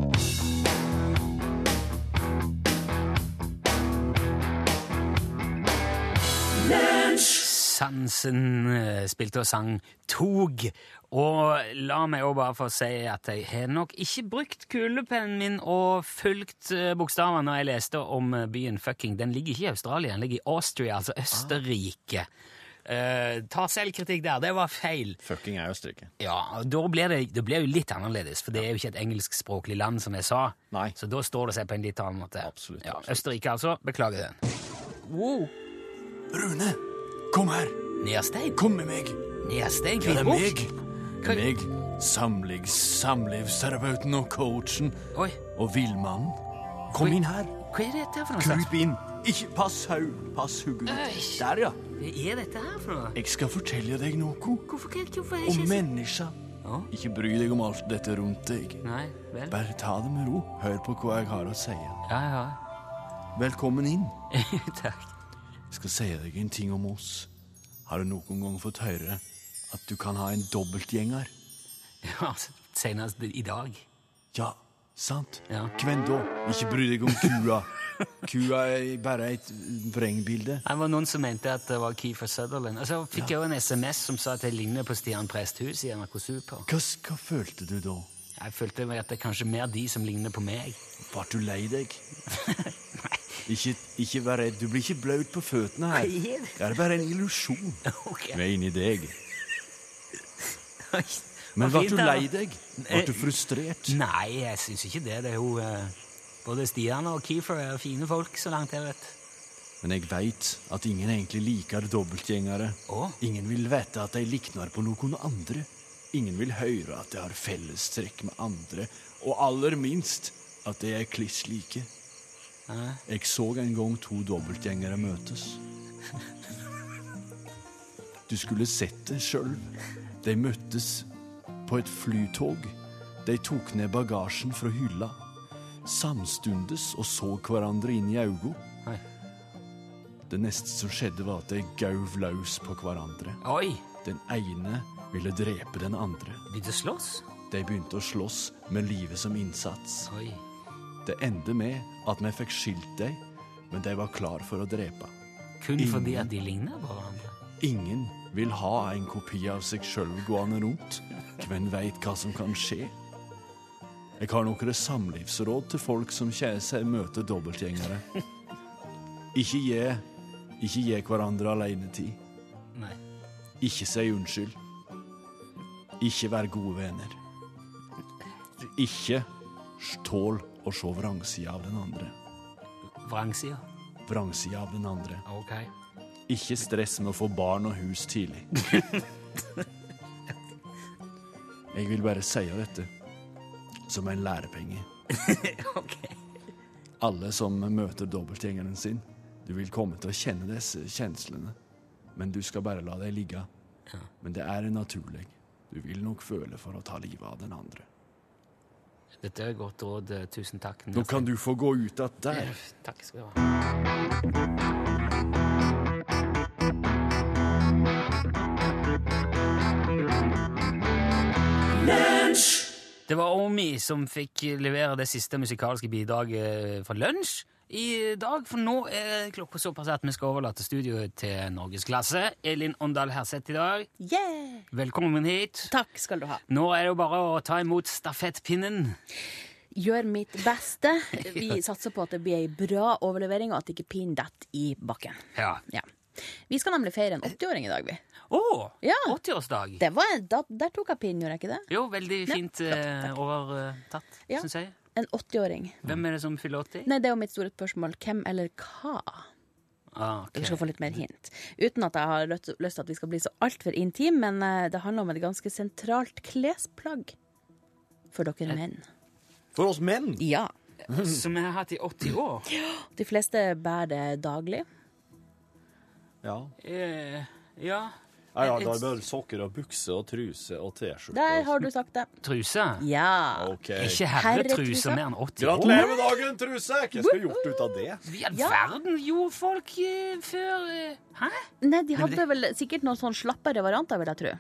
Sansen eh, spilte og sang Tog. Og la meg også bare få si at jeg har nok ikke brukt kulepennen min og fulgt eh, bokstavene når jeg leste om eh, byen fucking. Den ligger ikke i Australia, den ligger i Austria, altså Østerrike. Uh, ta selvkritikk der, det var feil. fucking er Østerrike. Ja, da blir det, det blir jo litt annerledes, for det er jo ikke et engelskspråklig land, som jeg sa. Nei. Så da står det seg på en litt annen måte. Absolutt, Ja, absolutt. Østerrike, altså. Beklager den. Wow. Rune, kom her. Nerstein? Kom med meg. Nerstein Det er Kvitbukk? meg. Meg, Samlig, samlivsterapeuten og coachen Oi, og villmannen. Kom inn her. hva er dette for noe? slags- Kryp inn. Ikke pass hau. Pass hugget. Der, ja. Hva er dette her for noe? Jeg skal fortelle deg noe Hvorfor, kan- hvorfor er om ikke mennesker. Ja. Ikke bry deg om alt dette rundt deg. Nei, vel? Bare ta det med ro. Hør på hva jeg har å si. Ja, ja. Velkommen inn. Takk. Jeg skal si deg en ting om oss. Har du noen gang fått høre at du kan ha en dobbeltgjenger? Ja, altså, senest i dag. Ja, sant? Ja. Hvem da? Ikke bry deg om kua. Kua er bare et vrengbilde. Det var noen som mente at det var Keefer Sutherland. Og så fikk jeg jo en SMS som sa at jeg ligner på Stian Presthus i NRK Super. Hva, hva følte du da? Jeg følte at det er kanskje mer de som ligner på meg. Var du lei deg? Ikke, ikke vær redd. Du blir ikke blaut på føttene her. Er det? Er bare en illusjon. Okay. Vi er inni deg. Men ble du lei deg? Var du frustrert? Nei, jeg syns ikke det. Det er jo eh, Både Stian og Keefer er fine folk, så langt jeg vet. Men jeg veit at ingen egentlig liker dobbeltgjengere. Oh. Ingen vil vite at de likner på noen andre. Ingen vil høre at de har fellestrekk med andre, og aller minst at de er kliss like. Jeg så en gang to dobbeltgjengere møtes. Du skulle sett det sjøl. De møttes på et flytog. De tok ned bagasjen fra hylla, samstundes og så hverandre inn i øynene. Det neste som skjedde, var at de gauv løs på hverandre. Oi! Den ene ville drepe den andre. Begynte å slåss? De begynte å slåss med livet som innsats. Oi. Det endte med at vi fikk skilt dem, men de var klar for å drepe. Kun Ingen. fordi at de ligner på hverandre? Ingen vil ha en kopi av seg sjøl gående rundt. Hvem veit hva som kan skje? Jeg har noen samlivsråd til folk som kjærer seg møter dobbeltgjengere. Ikke gi, ikke gi hverandre alenetid. Nei. Ikke si unnskyld. Ikke vær gode venner. Ikke tål å se vrangsida av den andre. Vrangsida? Vrangsida av den andre. Ok. Ikke stress med å få barn og hus tidlig. Jeg vil bare si dette som en lærepenge. ok. Alle som møter dobbeltgjengeren sin, du vil komme til å kjenne disse kjenslene. Men du skal bare la dem ligge. Men det er naturlig. Du vil nok føle for å ta livet av den andre. Dette er et godt råd. eh, Tusen takk. Nå kan du få gå ut att der. Takk skal du ha. Det var Omi som fikk levere det siste musikalske bidraget for lunsj i dag. For nå er klokka såpass at vi skal overlate studioet til norgesklasse. Elin Åndal Herseth i dag. Yeah! Velkommen hit. Takk skal du ha. Nå er det jo bare å ta imot stafettpinnen. Gjør mitt beste. Vi satser på at det blir ei bra overlevering, og at ikke pinnen detter i bakken. Ja. Ja. Vi skal nemlig feire en 80-åring i dag, vi. Å! Ja. 80-årsdag. Det var en, da, der tok jeg pinnen, gjorde jeg ikke det? Jo, veldig Ja, fint flott, eh, takk. overtatt, Ja. syns jeg. En 80-åring. Hvem er det som fyller 80? Nei, det er jo mitt store spørsmål. Hvem eller hva? Ah, okay. Dere skal få litt mer hint. Uten at jeg har lyst lyst til at vi skal bli så altfor intime, men eh, det handler om et ganske sentralt klesplagg for dere menn. For oss menn? Ja. Som jeg har hatt i 80 år? De fleste bærer det daglig. Ja. Eh, ja. Jeg har da bare sokker og bukse og truse og T-skjorte. Der har du sagt det. Truse? Ja. Okay. Ikke Herretruse. mer enn 80 år? Gratulerer med dagen, truse! Hva skal jeg gjort ut av det? I all Ja. verden gjorde folk eh, før eh, Hæ? Nei, de hadde vel sikkert noen sånn slappere varianter, vil jeg tro.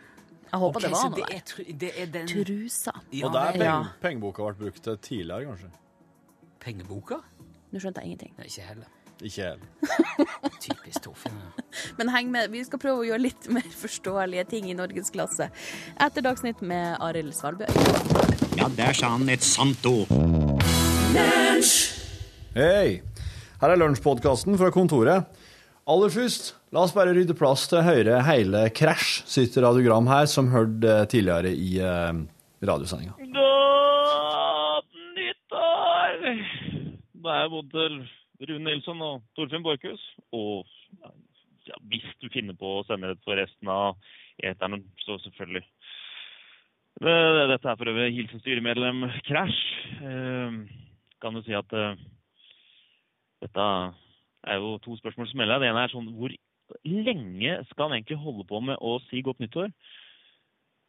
Jeg håper okay, det var noe der. Tr det er den Trusa. Ja, og der er Ja. peng, pengeboka ble brukt tidligere, kanskje. pengeboka? Nå skjønte jeg ingenting. Nei, ikke heller. Ikke helt. Typisk Torfinn. ja. Men heng med, vi skal prøve å gjøre litt mer forståelige ting i norgesklasse. Etter Dagsnytt med Arild Svalbø. Ja, der sa han et sant ord. Hei! Her er lunsjpodkasten fra kontoret. Aller først, la oss bare rydde plass til å høre hele Crash sitt radiogram her, som hørte eh, tidligere i uh, radiosendinga. Godt nyttår! Det er både Rune Nilsson og Torfinn Borchhus. Og ja, hvis du finner på å sende det for resten av eteren, så selvfølgelig. Dette er for øvrig hilsen styremedlem Crash. Eh, kan du si at eh, dette er jo to spørsmål som melder. Det ene er sånn hvor lenge skal han egentlig holde på med å si godt nyttår?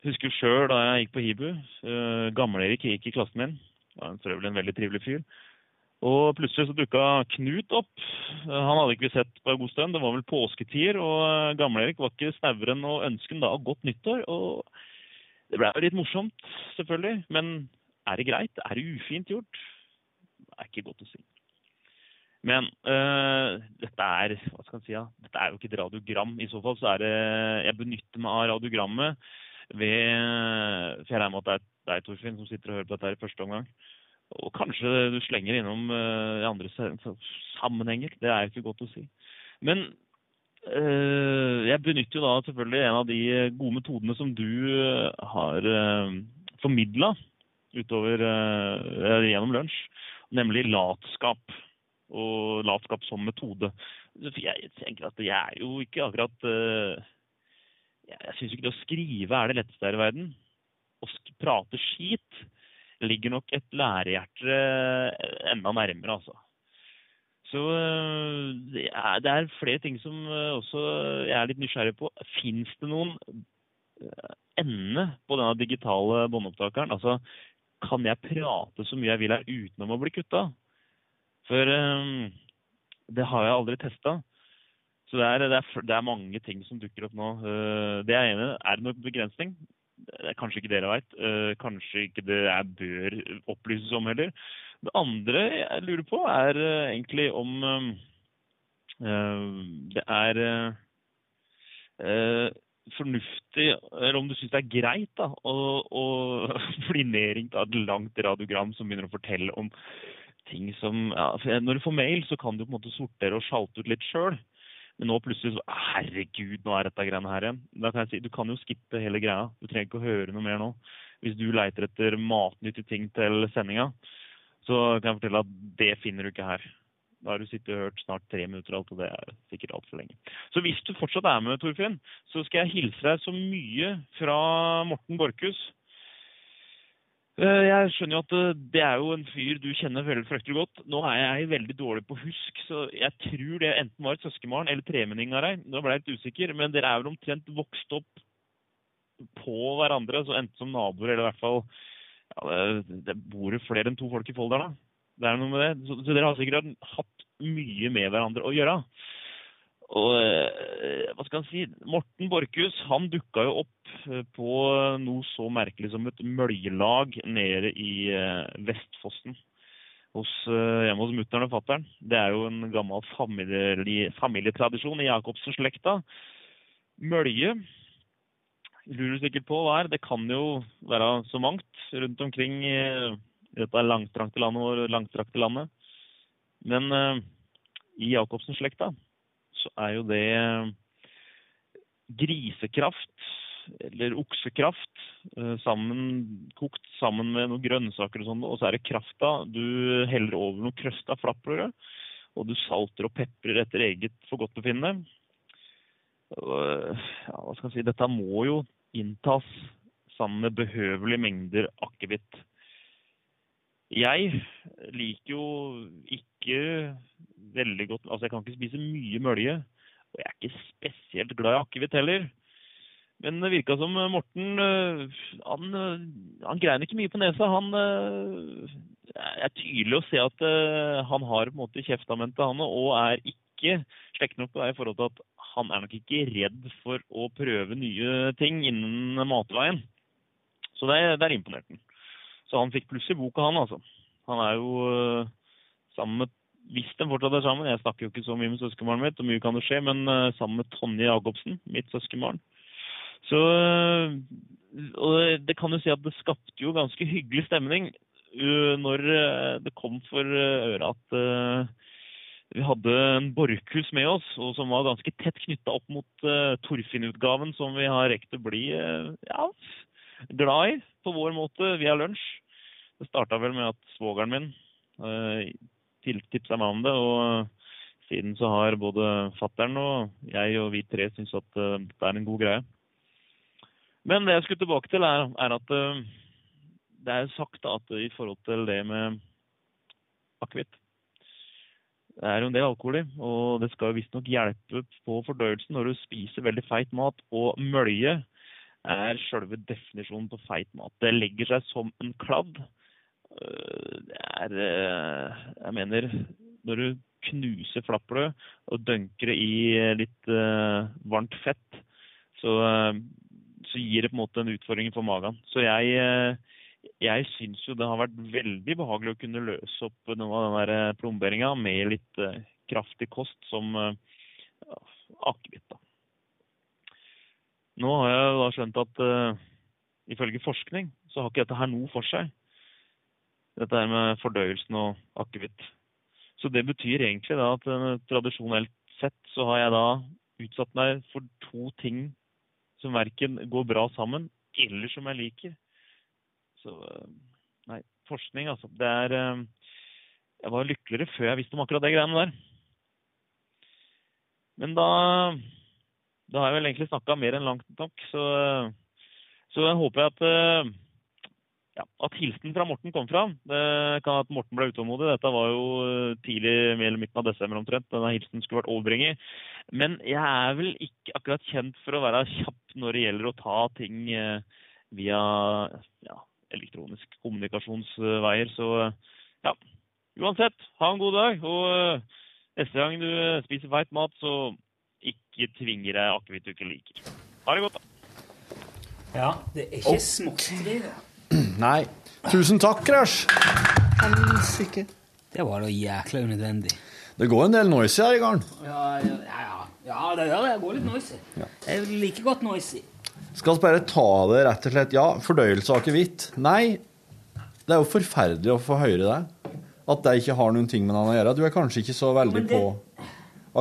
Husker sjøl da jeg gikk på Hibu. Uh, Gamle-Erik gikk i klassen min. Var for øvrig en veldig trivelig fyr. Og plutselig så dukka Knut opp. Han hadde ikke vi sett på en god stund. Det var vel påsketider, og eh, Gamle-Erik var ikke snauere enn å ønske ham da godt nyttår. Og det ble jo litt morsomt, selvfølgelig. Men er det greit? Er det ufint gjort? Det er ikke godt å si. Men øh, dette er hva skal jeg si, ja? dette er jo ikke et radiogram. I så fall så er det Jeg benytter meg av radiogrammet ved For jeg regner med at det er deg, Torfinn, som sitter og hører på dette her i første omgang. Og kanskje du slenger innom eh, i andre sammenhenger. Det er ikke godt å si. Men eh, jeg benytter jo da selvfølgelig en av de gode metodene som du eh, har formidla utover eh, gjennom lunsj, nemlig latskap. Og latskap som metode. Jeg tenker at jeg er jo ikke akkurat eh, Jeg, syns ikke det å skrive er det letteste her i verden. Å prate skit ligger nok et lærerhjerte enda nærmere, altså. Så eh, det er, er flere ting som eh, også jeg er litt nysgjerrig på. Fins det noen eh, ende på denne digitale båndopptakeren? Altså, kan jeg prate så mye jeg vil her uten å bli kutta? For eh, det har jeg aldri testa. Så det er, det, er, det er mange ting som dukker opp nå. Eh, Det ene. Er noen begrensning? Det er kanskje ikke dere veit. Kanskje ikke det jeg bør opplyses om heller. Det andre jeg lurer på, er eh, egentlig om eh, eh, det er eh, eh, fornuftig, eller om du syns det er greit da, å, å bli nedringt av et langt radiogram som begynner å fortelle om ting som ja, Når du får mail, så kan du på en måte sortere og sjalte ut litt sjøl. Men nå plutselig så Herregud, nå er dette greiene her igjen. Da kan jeg si, Du kan jo skippe hele greia. Du trenger ikke å høre noe mer nå. Hvis du leiter etter matnyttige ting til sendinga, så kan jeg fortelle at det finner du ikke her. Da har du sittet og hørt snart tre minutter alt, og det er sikkert altfor lenge. Så hvis du fortsatt er med, Torfinn, så skal jeg hilse deg så mye fra Morten Borchhus. Eh, Jeg skjønner jo at eh, det er jo en fyr du kjenner veldig fryktelig godt. Nå er jeg veldig dårlig på husk, så jeg tror det enten var et søskenbarn eller tremenning av deg. Nå ble jeg litt usikker, men dere er vel omtrent vokst opp på hverandre, så enten som naboer eller i hvert fall ja, det, det bor jo flere enn to folk i Folldal, da. Det er noe med det. Så, så dere har sikkert hatt mye med hverandre å gjøre. Og eh, hva skal han si Morten Borchhus han dukka jo opp eh, på noe så merkelig som et møljelag nede i eh, Vestfossen. Hos, hjemme hos mutter'n og fatter'n. Det er jo en gammel familie, familietradisjon i Jacobsen-slekta. Mølje lurer du sikkert på hva er. Det kan jo være så mangt rundt omkring i dette langstrakte landet vårt, langstrakte landet. Men i Jacobsen-slekta så er jo det eh, grisekraft, eller oksekraft, eh, sammen, kokt sammen med noen grønnsaker og sånn, og så er det krafta. Du heller over noe krøsta flatbrød, og du salter og peprer etter eget forgodtbefinnende. Og, ja, hva skal jeg si, dette må jo inntas sammen med behøvelige mengder akevitt. Jeg liker jo ikke veldig godt Altså, jeg kan ikke spise mye mølje. Og jeg er ikke spesielt glad i akevitt heller. Men det virka som Morten øh, Han, øh, han grein ikke mye på nesa. Han øh, er tydelig å se at han har på en måte kjeftamentet, han og er ikke slektende nok på deg i forhold til at han er nok ikke redd for å prøve nye ting innen matveien. Så det, det er imponert. Så han fikk pluss i boka, han altså. Han er jo øh, sammen med Hvis de fortsatt er sammen Jeg snakker jo ikke så mye med søskenbarnet mitt, og mye kan det skje, men øh, sammen med Tonje Jacobsen, mitt søskenbarn. Så øh, Og det- kan jo si at det skapte jo ganske hyggelig stemning når det kom for øret at vi hadde en Borchhus med oss, og som var ganske tett knytta opp mot uh, Torfinn-utgaven, som vi har rekt å bli uh, ja, glad i på vår måte via lunsj. Det starta vel med at svogeren min uh, tipsa meg om det, og siden så har både fattern og jeg og vi tre syntes at uh, dette er en god greie. Men det jeg skulle tilbake til, er, er at uh, det er sagt at i forhold til det med akevitt det er jo en del alkohol i, og det skal visstnok hjelpe på fordøyelsen når du spiser veldig feit mat. Og mølje er selve definisjonen på feit mat. Det legger seg som en kladd. Øh, Det er øh, Jeg mener, når du knuser flappbrød og dunker det i litt øh, varmt fett, så, så gir det på en måte en utfordring for magen. Så jeg jeg syns jo det har vært veldig behagelig å kunne løse opp noe av den der eh, plomberinga med litt eh, kraftig kost som eh, ja, akevitt. da. Nå har jeg da skjønt at uh, ifølge forskning så har ikke dette her noe for seg. Dette her med fordøyelsen og akevitt. Så det betyr egentlig da at eh, tradisjonelt sett så har jeg da utsatt meg for to ting som verken går bra sammen, eller som jeg liker. Så eh, nei, forskning, altså. Det er eh, Jeg var lykkeligere før jeg visste om akkurat det greiene der. Men da, da har jeg vel egentlig snakka mer enn langt nok, så, så jeg håper jeg at ja, at hilsen fra Morten kom fram. Det kan at Morten ble utålmodig. Dette var jo eh, tidlig mellom eller midten av desember omtrent. Denne hilsen skulle vært overbringet. Men jeg er vel ikke akkurat kjent for å være kjapp når det gjelder å ta ting eh, via ja, elektronisk kommunikasjonsveier. Så eh, ja, uansett, ha en god dag. Og neste gang du spiser feit mat, så ikke tvinger deg akevitt du ikke liker. Ha det godt, da. Ja, det er ikke småtteri, det. Nei. Tusen takk, Crash. Det var da jækla unødvendig. Det går en del noisy her i gården. Ja, ja, ja, ja det gjør det. Det går litt noisy. Jeg like godt noisy. Skal vi bare ta det rett og slett Ja, fordøyelse av akevitt. Nei, det er jo forferdelig å få høre det. At det ikke har noen ting med den å gjøre. Du er kanskje ikke så veldig det- på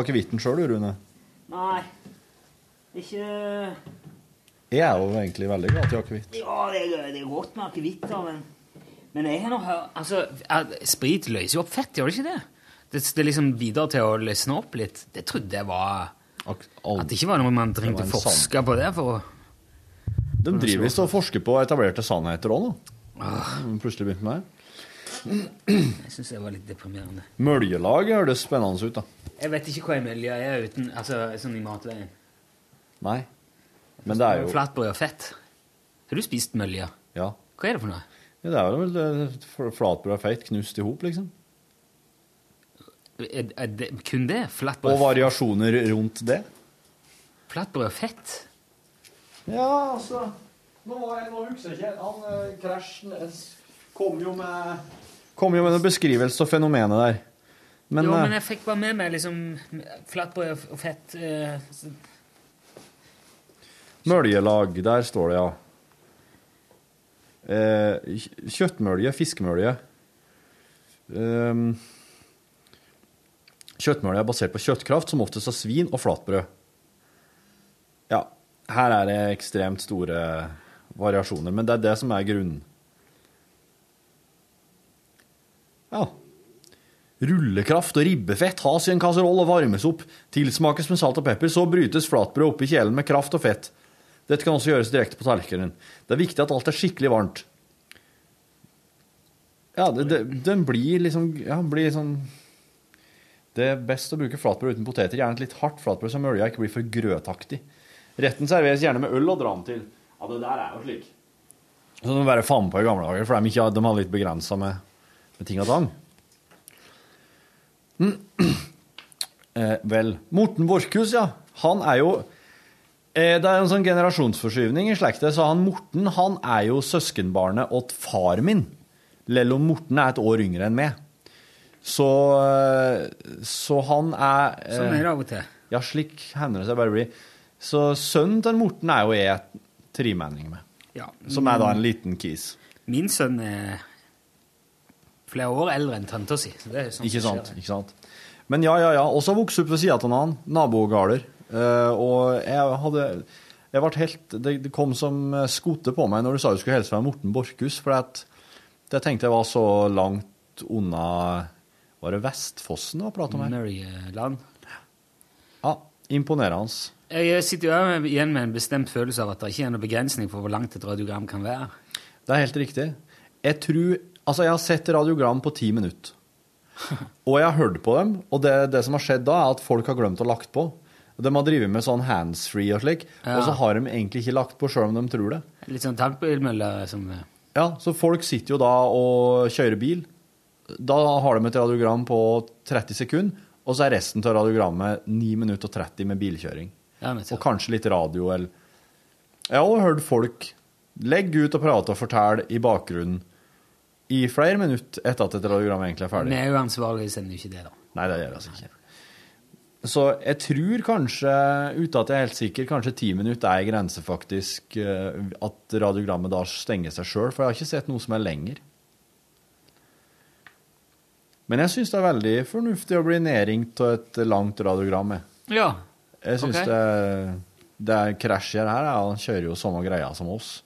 akevitten sjøl, du, Rune. Nei, ikke Jeg er jo egentlig veldig glad i akevitt. Ja, det er, det er godt med akevitt, men Men jeg har nå hørt Altså, sprit løser jo opp fett, gjør det ikke det? Det, det liksom bidrar til å løsne opp litt. Det trodde jeg var At det ikke var noe man trengte å forske på det for å De driver visst og forsker på etablerte sannheter òg nå. Ah. Plutselig begynte med det. Jeg syns det var litt deprimerende. Møljelag høres spennende ut, da. Jeg vet ikke hva ei mølje er uten Altså sånn i matveien. Nei. Men det er jo Flatbrød og fett. Har du spist mølje? Ja. Hva er det for noe? Ja, det er vel flatbrød og fett knust i hop, liksom. Er, er det kun det? Flatbrød, Og variasjoner rundt det. flatbrød og fett? Ja, altså Nå, nå husker jeg ikke Han krasjen, Crash kom jo med Kom jo med noen beskrivelse av fenomenet der. Men, jo, eh, men jeg fikk bare med meg liksom flatbrød og fett eh, Møljelag, der står det, ja. Eh, kjøttmølje, fiskemølje. Eh, kjøttmølje er basert på kjøttkraft, som oftest av svin og flatbrød. Ja, her er det ekstremt store variasjoner, men det er det som er grunnen. Ja. Rullekraft og ribbefett has i en kasseroll og varmes opp. Tilsmakes med salt og pepper, så brytes flatbrød opp i kjelen med kraft og fett. Dette kan også gjøres direkte på tallerkenen. Det er viktig at alt er skikkelig varmt. Ja, det, det, den blir liksom Ja, blir sånn Det er best å bruke flatbrød uten poteter. Gjerne et litt hardt flatbrød som mølja ikke blir for grøtaktig. Retten serveres gjerne med øl og dram til. Ja, det der er jo slik. Så de bare faen på i gamle dager, for de, ikke, de har litt begrensa med, med ting og tang. Mm. Eh, vel, Morten Borchhus, ja. Han er jo Det er en sånn generasjonsforskyvning i slekta, så han Morten han er jo søskenbarnet åt far min. Lell om Morten er et år yngre enn meg. Så, eh, så han er eh, Sånn er det av og til. Ja, slik hender det seg bare bli. Så sønnen til Morten er jo jeg tremenning med. Ja. Som er da en liten kis. Min sønn er flere år eldre enn tanta si. så det er sånn Ikke sant? ikke sant? Men ja, ja, ja. Også vokst opp ved sida av han, nabogårder. Eh, og jeg hadde jeg ble helt, det, kom som skote på meg når du sa du skulle hilse meg Morten Borchhus, for at, det tenkte jeg var så langt unna Var det Vestfossen det var prat om her? Mørjeland. Ja, imponerende. Jeg sitter jo igjen med en bestemt følelse av at det ikke er noen begrensning for hvor langt et radiogram kan være. Det er helt riktig. Jeg tror Altså, jeg har sett radiogram på ti minutter. Og jeg har hørt på dem, og det, det som har skjedd da, er at folk har glemt å lagt på. De har drevet med sånn handsfree og slik, Ja. og så har de egentlig ikke lagt på sjøl om de tror det. Litt sånn tankbilmølle som Ja, så folk sitter jo da og kjører bil. Da har de et radiogram på 30 sekunder, og så er resten av radiogrammet 9 minutter og 30 med bilkjøring. Ja, Og kanskje litt radio eller Jeg har også hørt folk legge ut og prate og fortelle i bakgrunnen i flere minutter etter at et radiogram egentlig er ferdig. Vi er jo ansvarlige, sender jo ikke det, da. Nei, det gjør vi altså ikke. Så jeg tror kanskje, uten at jeg er helt sikker, kanskje ti minutter er grense faktisk eh, at radiogrammet da stenger seg sjøl, for jeg har ikke sett noe som er lenger. Men jeg syns det er veldig fornuftig å bli nedringt av et langt radiogram. Ja. Jeg syns okay. det, det er krasjer her. Han kjører jo samme greia som oss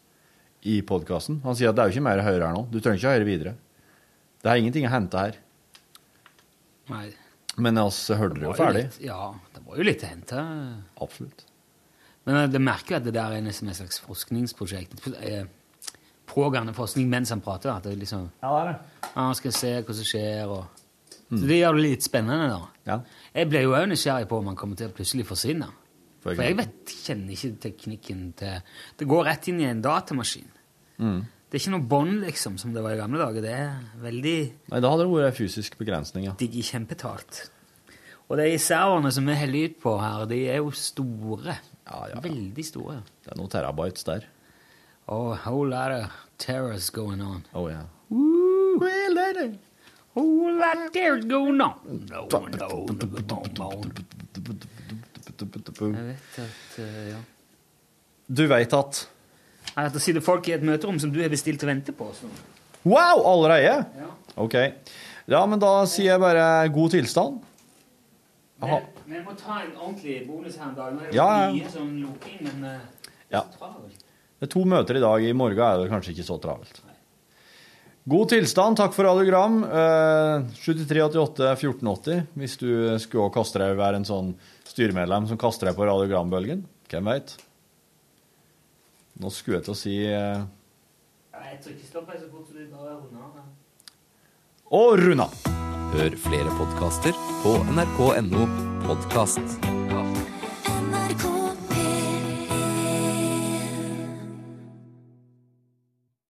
i podkasten. Han sier at det er jo ikke mer å høre her nå. Du trenger ikke å høre videre. Det er ingenting å hente her. Nei. Men altså, hørte det jo ferdig. litt- Ja, det var jo litt å hente. Absolutt. Men eh, det merker jo at det der er nesten et slags forskningsprosjekt. eh, Pågående forskning mens han prater. At det liksom Ja, det er det. Ja, skal se hva som skjer, og Så det gjør det litt spennende, da. Ja. Jeg ble jo òg nysgjerrig på om han kommer til å plutselig forsvinne. For For jeg vet, kjenner ikke teknikken til Det går rett inn i en datamaskin. Mm. Det er ikke noe bånd, liksom, som det var i gamle dager. Det er veldig Nei, da hadde det vært fysisk begrensning, ja. digg kjempetalt. Og de serverne som vi heller ut på her, de er jo store. Veldig store. Det er noen terabytes der. Oh, whole lot of terrors going on. Oh, yeah. Woo, well, that whole lot of terrors going on. No, no, no, no, no. Jeg vet at, eh, ja. Du veit at At det sitter folk i et møterom som du har bestilt og venter på. Så. Wow! Allerede? Ja. OK. Ja, men da sier jeg bare god tilstand. Aha. Men jeg må ta en ordentlig bonus her en dag. Nå er det Ja, ja. mye som lukker inn, men er Ja. travelt. Det er to møter i dag. I morgen er det kanskje ikke så travelt. God tilstand. Takk for radiogram. Eh, 7388 1480 hvis du skulle kaste deg være en sånn styremedlem som kaster deg på radiogrambølgen. Hvem veit? Nå skulle jeg til å si eh, Jeg tror ikke stopp her så fort, så det bare runder av. Og runda! Hør flere podkaster på nrk.no podkast.